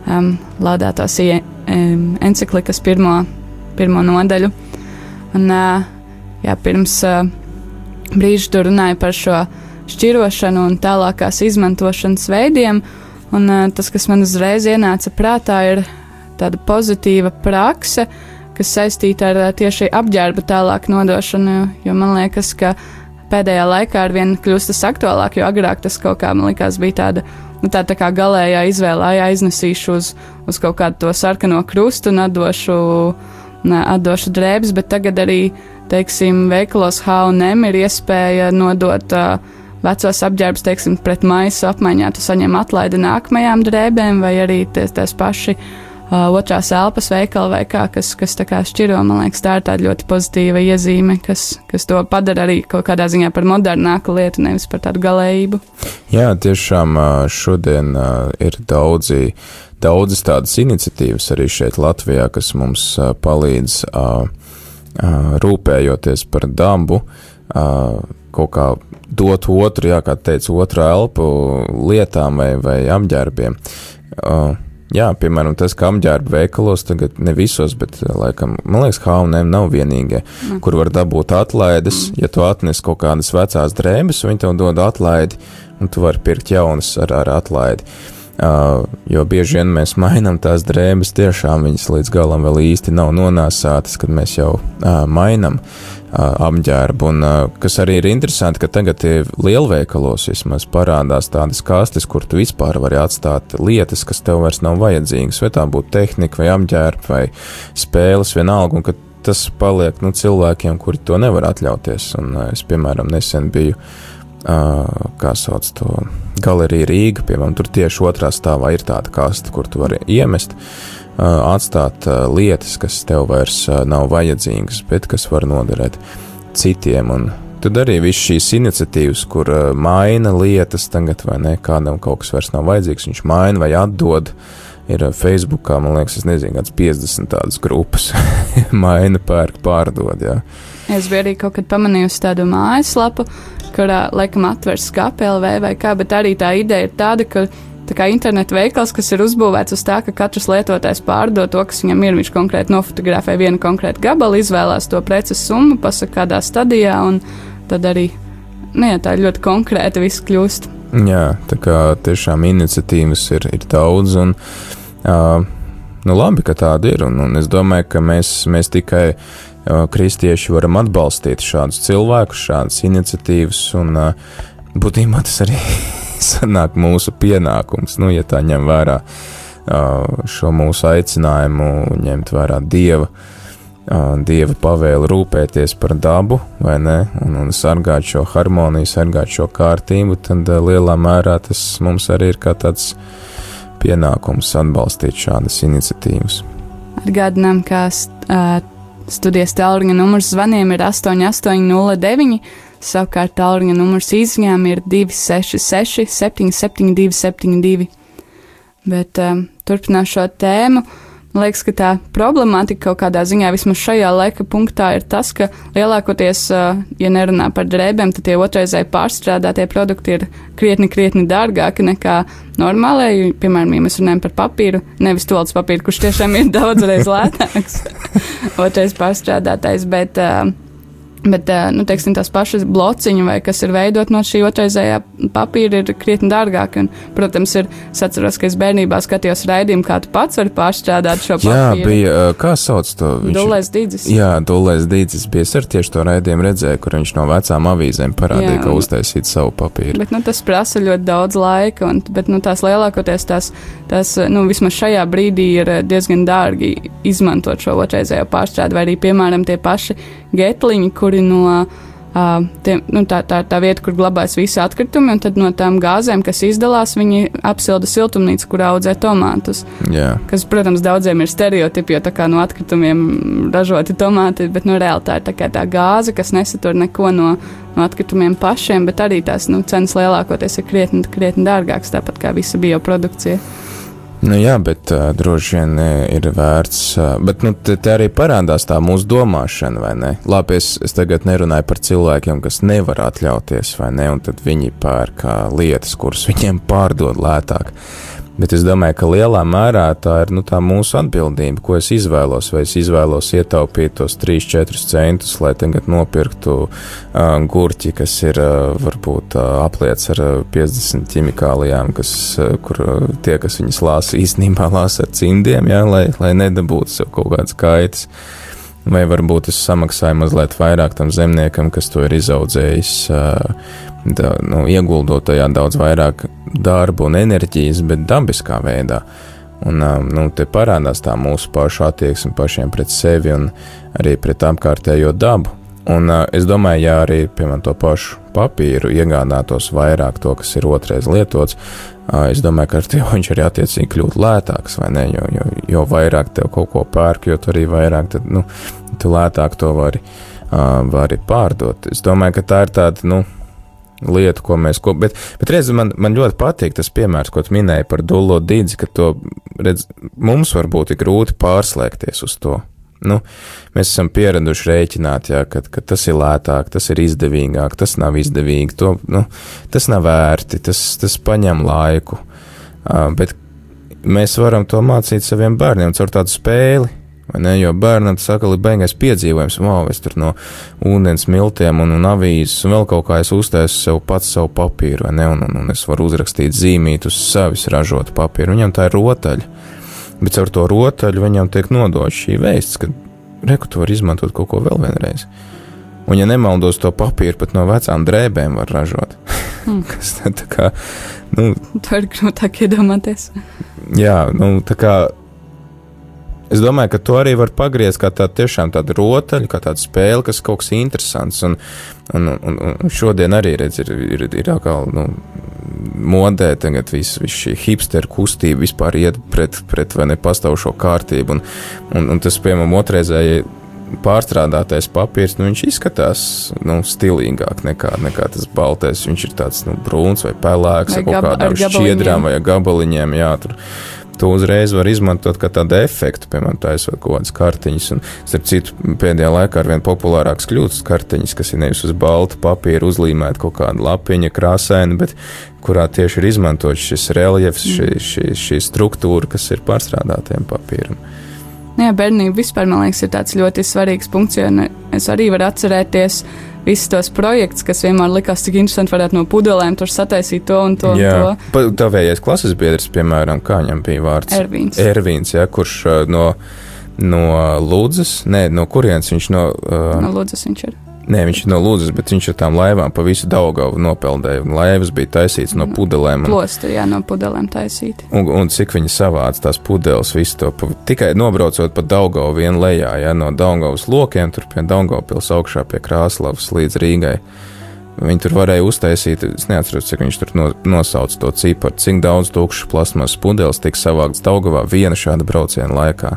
um, Laudātos um, encyklikas pirmo, pirmo nodaļu. Un, uh, jā, pirms uh, brīža tur runāja par šo šķirošanu un tālākās izmantošanas veidiem. Un, uh, tas, kas man uzreiz ienāca prātā, ir tāda pozitīva prakse, kas saistīta ar uh, tieši apģērba tālāk nodošanu. Jo man liekas, ka pēdējā laikā ar vien kļūst tas aktuālāk, jo agrāk tas kaut kā man likās bija tāda. Nu, tā, tā kā galējā izvēlē, ja aiznesīšu uz, uz kaut kādu to sarkano krustu un atdošu, ne, atdošu drēbes, bet tagad arī, teiksim, veikalos H&M ir iespēja nodot uh, vecos apģērbus, teiksim, pret maisu apmaiņā. Tu saņem atlaidi nākamajām drēbēm, vai arī ties paši uh, otrās elpas veikala vai kā, kas, kas tā kā šķiro. Man liekas, tā ir tāda ļoti pozitīva iezīme, kas, kas to padara arī kaut kādā ziņā par modernāku lietu, nevis par tādu galējību. Jā, tiešām šodien ir daudzi, daudzas tādas iniciatīvas arī šeit Latvijā, kas mums palīdz rūpējoties par dabu, kaut kā dot otru, jā, kā teica, otru elpu lietām vai, vai apģērbiem. Ā, Jā, piemēram, tas, ka apģērba veikalos tagad ne visos, bet, laikam, man liekas, H&M nav vienīgie, mm. kur var dabūt atlaides. Mm. Ja tu atnes kaut kādas vecās drēbes, viņi tev dod atlaidi, un tu vari pirkt jaunas ar, ar atlaidi. Uh, jo bieži vien mēs mainām tās drēbes, tiešām viņas līdz galam vēl īsti nav nonāsātas, kad mēs jau uh, mainām uh, apģērbu. Un, kas arī ir interesanti, ka tagad lielveikalos vismaz parādās tādas kastes, kur tu vispār vari atstāt lietas, kas tev vairs nav vajadzīgas. Vai tā būtu tehnika, vai apģērba, vai spēles, vienalga. Un, Tas paliek nu, cilvēkiem, kuri to nevar atļauties. Un, es, piemēram, nesen biju uh, kā sauc to galeriju Rīga, piemēram, tur tieši otrā stāvā ir tāda kaste, kur tu vari iemest, atstāt lietas, kas tev vairs nav vajadzīgas, bet kas var noderēt citiem. Un tad arī viss šīs iniciatīvas, kur maina lietas tagad, vai ne, kādam kaut kas vairs nav vajadzīgs, viņš maina vai atdod. Ir Facebookā, man liekas, es nezinu, kāds 50 tādas grupas maina, pērk, pārdod. Jā. Es biju arī kaut kad pamanījusi tādu mājaslapu, kurā laikam atvers skāpēlē vai kā, bet arī tā ideja ir tāda, ka tā kā internetu veikals, kas ir uzbūvēts uz tā, ka katrs lietotājs pārdod to, kas viņam ir. Viņš konkrēti nofotografē vienu konkrētu gabalu, izvēlās to preces summu, pasaka, kādā stadijā, un tad arī nu, jā, tā ļoti konkrēti viss kļūst. Jā, tā kā tiešām iniciatīvas ir, ir daudz, un uh, nu labi, ka tāda ir, un, un es domāju, ka mēs, mēs tikai kristieši varam atbalstīt šādus cilvēkus, šādas iniciatīvas, un būtībā tas arī sanāk mūsu pienākums, nu, ja tā ņem vērā šo mūsu aicinājumu, ņemt vērā Dieva dieva pavēli rūpēties par dabu, vai ne, un, un sargāt šo harmoniju, sargāt šo kārtību, tad lielā mērā tas mums arī ir kā tāds pienākums atbalstīt šādas iniciatīvas. Atgādinām, ka uh, studijas tālruņa numurs zvaniem ir 8809, savukārt tālruņa numurs izziņām ir 266 772 72. Bet um, turpināt šo tēmu. Man liekas, ka tā problemātika kaut kādā ziņā, vismaz šajā laika punktā, ir tas, ka lielākoties, ja nerunā par drēbēm, tad tie otrreizēji pārstrādātie produkti ir krietni, krietni dārgāki nekā normālajie. Piemēram, ja mēs runājam par papīru, nevis tolis papīru, kurš tiešām ir daudzreiz lētāks, otrais pārstrādātais, bet uh, Bet, nu, teiksim, tās pašas blociņas, vai kas ir veidot no šī otrreizējā papīra, ir krietni dārgāki. Un, protams, ir, es atceros, ka es bērnībā skatījos raidījumu, kā tu pats vari pārstrādāt šo papīru. Jā, bija, kā sauc to? Viņš... Dulēs dīdzis. Jā, Dulēs dīdzis bija. Ar tieši to raidījumu redzēju, kur viņš no vecām avīzēm parādīja, jā, ka uztaisīt savu papīru. Bet, nu, tas prasa ļoti daudz laika, un, bet, nu, tās lielākoties tās, tās, nu, vismaz šajā brīdī ir diezgan dārgi izmantot šo otrreizējo pārstrādi, vai arī, piemēram, tie paši getliņi, kuri no uh, tiem, nu, tā, tā tā vieta, kur glabājas visi atkritumi, un tad no tām gāzēm, kas izdalās, viņi apsilda siltumnīcu, kur audzē tomātus. Jā. Kas, protams, daudziem ir stereotipi, jo tā kā no atkritumiem ražoti tomāti, bet nu, reāli tā tā, tā gāze, kas nesatur neko no, no atkritumiem pašiem, bet arī tās nu, cenas lielākoties ir krietni, krietni dārgākas, tāpat kā visa bioprodukcija. Nu, jā, bet uh, droši vien ir vērts. Uh, bet nu, te, te arī parādās tā mūsu domāšana, vai ne? Labi, es, es tagad nerunāju par cilvēkiem, kas nevar atļauties, vai ne? Un tad viņi pērk lietas, kuras viņiem pārdod lētāk. Bet es domāju, ka lielā mērā tā ir nu, tā mūsu atbildība, ko es izvēlos. Vai es izvēlos ietaupīt tos 3-4 centus, lai tagad nopirktu uh, gurķi, kas ir uh, varbūt uh, apliets ar uh, 50 ķimikālijām, kas, uh, kur uh, tie, kas viņas lāsa, īstenībā lāsa ar cimdiem, jā, lai, lai nedabūtu sev kaut kādas kaitas. Vai varbūt es samaksāju mazliet vairāk tam zemniekam, kas to ir izaudzējis. Uh, da, nu, ieguldot tajā daudz vairāk darba un enerģijas, bet dabiskā veidā. Un, nu, te parādās tā mūsu pašu attieksme pašiem pret sevi un arī pret apkārtējo dabu. Un es domāju, ja arī, piemēram, to pašu papīru iegādātos vairāk to, kas ir otrais lietots, es domāju, ka ar to viņš arī attiecīgi kļūtu lētāks, vai ne? Jo, jo, jo vairāk tev kaut ko pērk, jo tu arī vairāk, tad, nu, tu lētāk to vari, vari pārdot. Es domāju, ka tā ir tāda, nu, lietu, ko mēs kopā. Bet, bet redz, man, man ļoti patīk tas piemērs, ko minēji par dullo dīdzi, ka to, redz, mums varbūt ir grūti pārslēgties uz to. Nu, mēs esam pieraduši rēķināt, jā, ka, ka tas ir lētāk, tas ir izdevīgāk, tas nav izdevīgi, to, nu, tas nav vērti, tas, tas paņem laiku. Uh, bet mēs varam to mācīt saviem bērniem caur tādu spēli Ne, jo bērnam tas atkal ir beigais piedzīvojums, wow, es tur no ūdens miltiem un, un avīzes un vēl kaut kā es uztaisu sev pats savu papīru, ne, un, un, un es varu uzrakstīt zīmīt uz savis ražotu papīru. Viņam tā ir rotaļa, bet ar to rotaļu viņam tiek nodot šī vēsts, ka reku tu vari izmantot kaut ko vēl vienreiz. Un, ja nemaldos, to papīru pat no vecām drēbēm var ražot. Mm. Kas tā, tā kā, nu. To ir grūtāk iedomāties. Jā, nu, tā kā Es domāju, ka to arī var pagriezt kā tādu tiešām tādu rotaļu, kā tādu spēli, kas kaut kas interesants. Un, un, un, un šodien arī redz, ir, ir, ir atkal, nu, modē tagad viss vis šī hipsteru kustība vispār iet pret, pret vai nepastāvošo kārtību. Un, un, un tas, piemēram, otrreizēji pārstrādātais papīrs, nu, viņš izskatās nu, stilīgāk nekā, nekā tas baltais. Viņš ir tāds nu, brūns vai pelēks, vai ar kaut kādām šķiedrām vai gabaliņiem. Jā, tur to uzreiz var izmantot kā tādu efektu, piemēram, taisot kaut kādas kartiņas. Un, starp citu, pēdējā laikā ar vien populārākas kļūst kartiņas, kas ir nevis uz balta papīra uzlīmēta kaut kāda lapiņa, krāsaina, bet kurā tieši ir izmantots šis reliefs, šī, šī, šī struktūra, kas ir pārstrādātiem papīram. Jā, bērnība vispār, man liekas, ir tāds ļoti svarīgs punkts, jo es arī varu atcerēties visus tos projektus, kas vienmēr likās, cik interesanti varētu no pudelēm tur sataisīt to un to. Jā, un to. tavējais klases biedrs, piemēram, kā viņam bija vārds? Ervīns. Ervīns, jā, kurš no, no Lūdzes, nē, no kurienes viņš no. Uh, no Lūdzes viņš ir. Nē, viņš ir no Lūdzes, bet viņš ar tām laivām pa visu Daugavu nopeldēja. Laivas bija taisītas no pudelēm. Un, Plosti, jā, no pudelēm taisīti. un, un cik viņi savāca tās pudeles, visu to pa, tikai nobraucot pa Daugavu vien lejā, jā, no Daugavas lokiem, tur pie Daugavpils augšā pie Krāslavas līdz Rīgai. Viņi tur varēja uztaisīt, es neatceros, cik viņš tur no, nosauca to ciparu, cik daudz tukšas plasmas pudeles tika savākts Daugavā viena šāda brauciena laikā.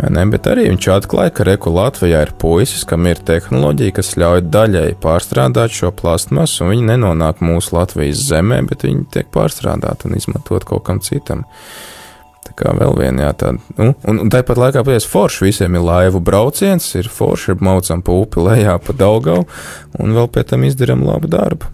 Ne, bet arī viņš atklāja, ka Reku Latvijā ir puisis, kam ir tehnoloģija, kas ļauj daļai pārstrādāt šo plastmasu, un viņi nenonāk mūsu Latvijas zemē, bet viņi tiek pārstrādāti un izmantot kaut kam citam. Tā kā vēl viena tāda. Nu, un, un tāpat laikā, pēc forši visiem ir laivu brauciens, ir forši, ir maucam pa upi lejā pa Daugau, un vēl pēc tam izdarām labu darbu.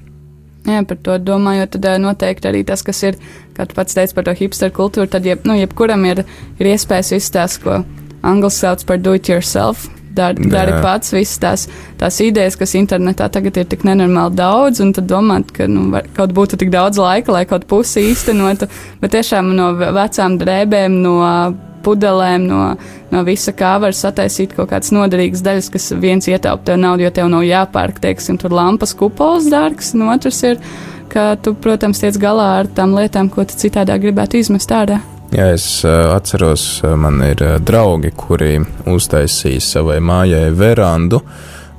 Jā, par to domājot, tad eh, noteikti arī tas, kas ir, kā tu pats teici par to hipsteru kultūru, tad jeb, nu, jebkuram ir, ir iespējas izstāstīt, ko angļu sauc par do it yourself. Dari, dari pats visas tās, tās idejas, kas internetā tagad ir tik nenormāli daudz, un tad domāt, ka nu, var, kaut būtu tik daudz laika, lai kaut pusi īstenotu. Bet tiešām no ve- vecām drēbēm, no pudelēm, no, no visa kā var sataisīt kaut kādas noderīgas daļas, kas viens ietaupa tev naudu, jo tev nav jāpērk, teiksim, tur lampas kupols dārgs, un otrs ir, ka tu, protams, tiec galā ar tām lietām, ko tu citādā gribētu izmest ārā. Jā, es atceros, man ir draugi, kuri uztaisīja savai mājai verandu.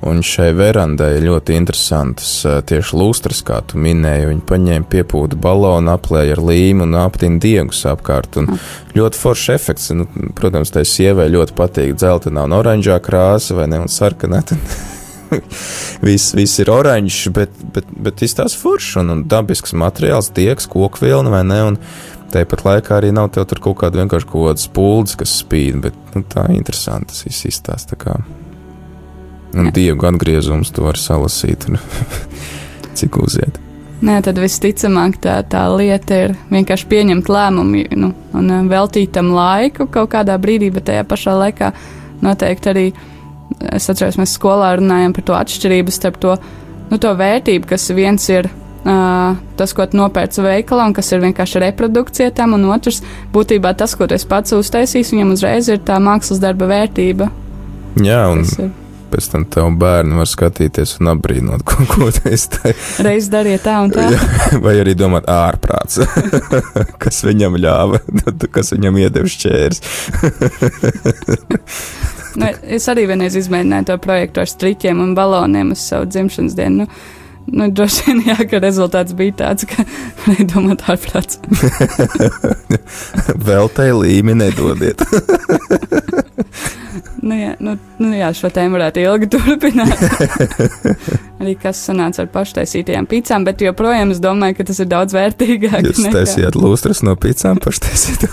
Un šai verandai ir ļoti interesantas uh, tieši lustras, kā tu minēji. Viņi paņēma piepūta balonu, aplēja ar līmu un aptina diegus apkārt. Un ļoti foršs efekts. Nu, protams, tai sievai ļoti patīk dzeltenā un oranžā krāsa vai ne un sarkanā. viss, viss ir oranžs, bet, bet, bet izstāsta foršs un, un dabisks materiāls, diegs, koku vilna vai ne. Un, Tāpat laikā arī nav tev tur kaut kāda vienkārši kaut kāda spuldzes, kas spīd, bet nu, tā ir interesanti. Tas viss izstāsta. kā. Un Jā. dievu atgriezums tu vari salasīt, un cik uziet. Nē, tad visticamāk tā, tā lieta ir vienkārši pieņemt lēmumu nu, un eh, veltīt tam laiku kaut kādā brīdī, bet tajā pašā laikā noteikti arī es atceros, mēs skolā runājam par to atšķirību starp to, nu, to vērtību, kas viens ir. Tas, ko nopērci veikalā, un kas ir vienkārši reprodukcija tam, un otrs, būtībā tas, ko esi pats uztaisījis, viņam uzreiz ir tā mākslas darba vērtība. Jā, un pēc tam tev bērni var skatīties un apbrīnot, ko, ko esi tā. reiz darīja tā un tā. Vai arī domāt, ārprāts, kas viņam ļāva, kas viņam iedeva šķērs. Nu, es arī vienreiz izmēģināju to projektu ar striķiem un baloniem uz savu dzimšanas dienu. Nu, nu, droši vien, jā, ka rezultāts bija tāds, ka varēja domāt ārprāts. Vēl tai līmi nedodiet. Nu, jā, nu, nu, jā, šo tēmu varētu ilgi turpināt. arī kas sanāca ar paštaisītajām pīcām, bet joprojām es domāju, ka tas ir daudz vērtīgāk. Jūs taisījāt lūstras no pīcām paštaisīt.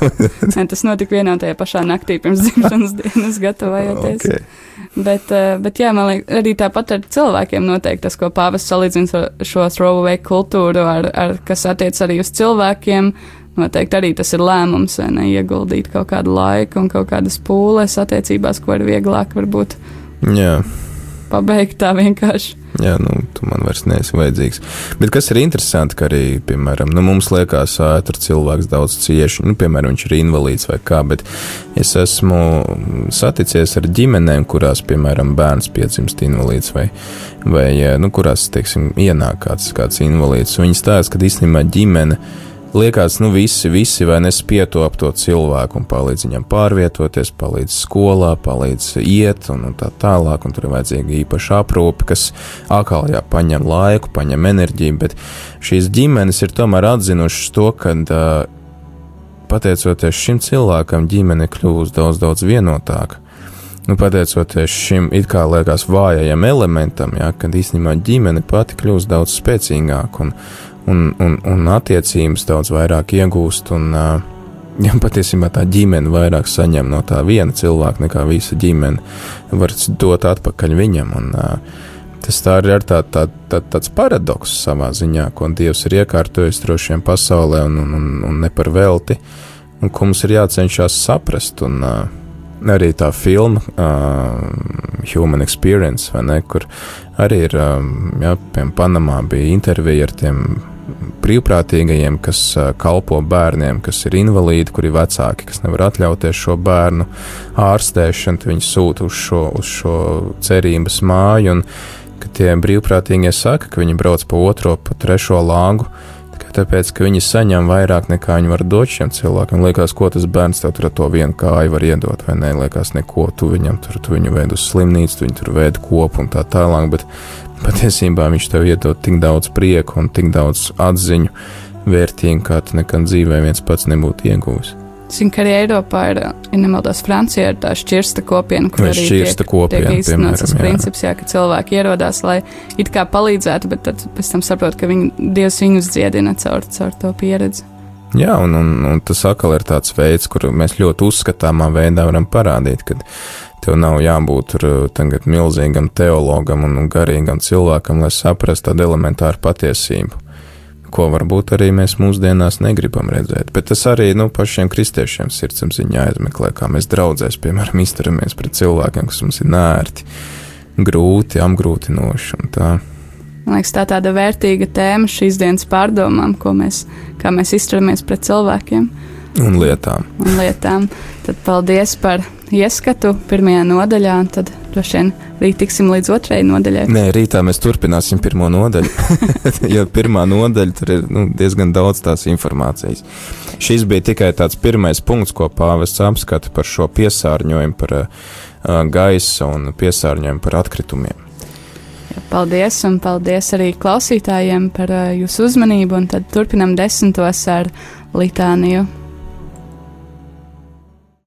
Nē, tas notika vienā un tajā pašā naktī pirms dzimšanas dienas gatavojoties. okay. Bet, eh, bet jā, man liekas, arī tāpat ar cilvēkiem noteikti tas, ko pāvests salīdzina ar šo throwaway kultūru, ar, ar, kas attiec arī uz cilvēkiem. Noteikti arī tas ir lēmums, vai ne, ieguldīt kaut kādu laiku un kaut kādas pūles attiecībās, ko ir vieglāk varbūt Jā. Pabeigt tā vienkārši. Jā, nu, tu man vairs neesi vajadzīgs. Bet kas ir interesanti, ka arī, piemēram, nu, mums liekas, ka tur cilvēks daudz cieši, nu, piemēram, viņš ir invalīds vai kā, bet es esmu saticies ar ģimenēm, kurās, piemēram, bērns piedzimst invalīds vai, vai nu, kurās, teiksim, ienāk kāds, kāds invalīds. Viņi stāsta, ka īstenībā ģimene liekas, nu visi, visi vai nespietop to cilvēku un palīdz viņam pārvietoties, palīdz skolā, palīdz iet un, un tā tālāk, un tur ir vajadzīga īpaša aprūpe, kas atkal jā, paņem laiku, paņem enerģiju, bet šīs ģimenes ir tomēr atzinušas to, ka uh, pateicoties šim cilvēkam, ģimene kļūst daudz, daudz vienotāka. Nu, pateicoties šim it kā liekas vājajam elementam, ja, kad īstenībā ģimene pati kļūst daudz spēcīgāka un, un, un, un attiecības daudz vairāk iegūst. Un, ja patiesībā tā ģimene vairāk saņem no tā viena cilvēka nekā visa ģimene, var dot atpakaļ viņam. Un, uh, tas tā ir tā, tā, tā, tāds paradoks savā ziņā, ko Dievs ir iekārtojis droši vien pasaulē un, un, un, un ne par velti, un ko mums ir jācenšas saprast. Un, uh, arī tā filma, uh, Human Experience, ne, kur arī ir, um, jā, piemēram, Panamā bija intervija ar tiem brīvprātīgajiem, kas uh, kalpo bērniem, kas ir invalīdi, kuri ir vecāki, kas nevar atļauties šo bērnu ārstēšanu, tad viņi sūta uz šo, uz šo cerības māju, un tie brīvprātīgie saka, ka viņi brauc pa otro, pa trešo lāgu, tikai tāpēc, ka viņi saņem vairāk nekā viņi var dot šiem cilvēkiem. Liekas, ko tas bērns tev tur ar to vienu kāju var iedot, vai nē, liekas, neko tu viņam tur, tu viņu ved uz slimnīcu, tu viņu tur ved kopu un tā tālāk, bet patiesībā viņš tev iedod tik daudz prieku un tik daudz atziņu vērtīgu, kā tu nekad dzīvē viens pats nebūtu ieguvis. Zinu, ka arī Eiropā ir, ja nemaldos, Francijā ir tā šķirsta kopiena, kur Vai arī tiek, kopiena, tiek īstenots tas princips, jā, ka cilvēki ierodās, lai it kā palīdzētu, bet tad pēc tam saprot, ka viņi, Dievs viņus dziedina caur, caur to pieredzi. Jā, un, un, un tas atkal ir tāds veids, kuru mēs ļoti uzskatāmā veidā varam parādīt, ka tev nav jābūt tur uh, tagad milzīgam teologam un garīgam cilvēkam, lai saprastu tādu elementāru patiesību, ko varbūt arī mēs mūsdienās negribam redzēt. Bet tas arī nu, pašiem kristiešiem sirdsapziņā aizmeklē, kā mēs draudzēs, piemēram, izturamies pret cilvēkiem, kas mums ir nērti, grūti, apgrūtinoši un tā. Man liekas, tā ir tāda vērtīga tēma šīs dienas pārdomām, ko mēs, kā mēs izturamies pret cilvēkiem Un lietām. un lietām. Tad paldies par ieskatu pirmajā nodaļā, tad droši vien rīt tiksim līdz otrajai nodaļai. Nē, rītā mēs turpināsim pirmo nodaļu. jo pirmā nodaļa tur ir nu, diezgan daudz tās informācijas. Šis bija tikai tāds pirmais punkts, ko pāvests apskata par šo piesārņojumu, par uh, gaisa un piesārņojumu par atkritumiem. Paldies, un paldies arī klausītājiem par uh, jūsu uzmanību, un tad turpinam desmitos ar litāniju.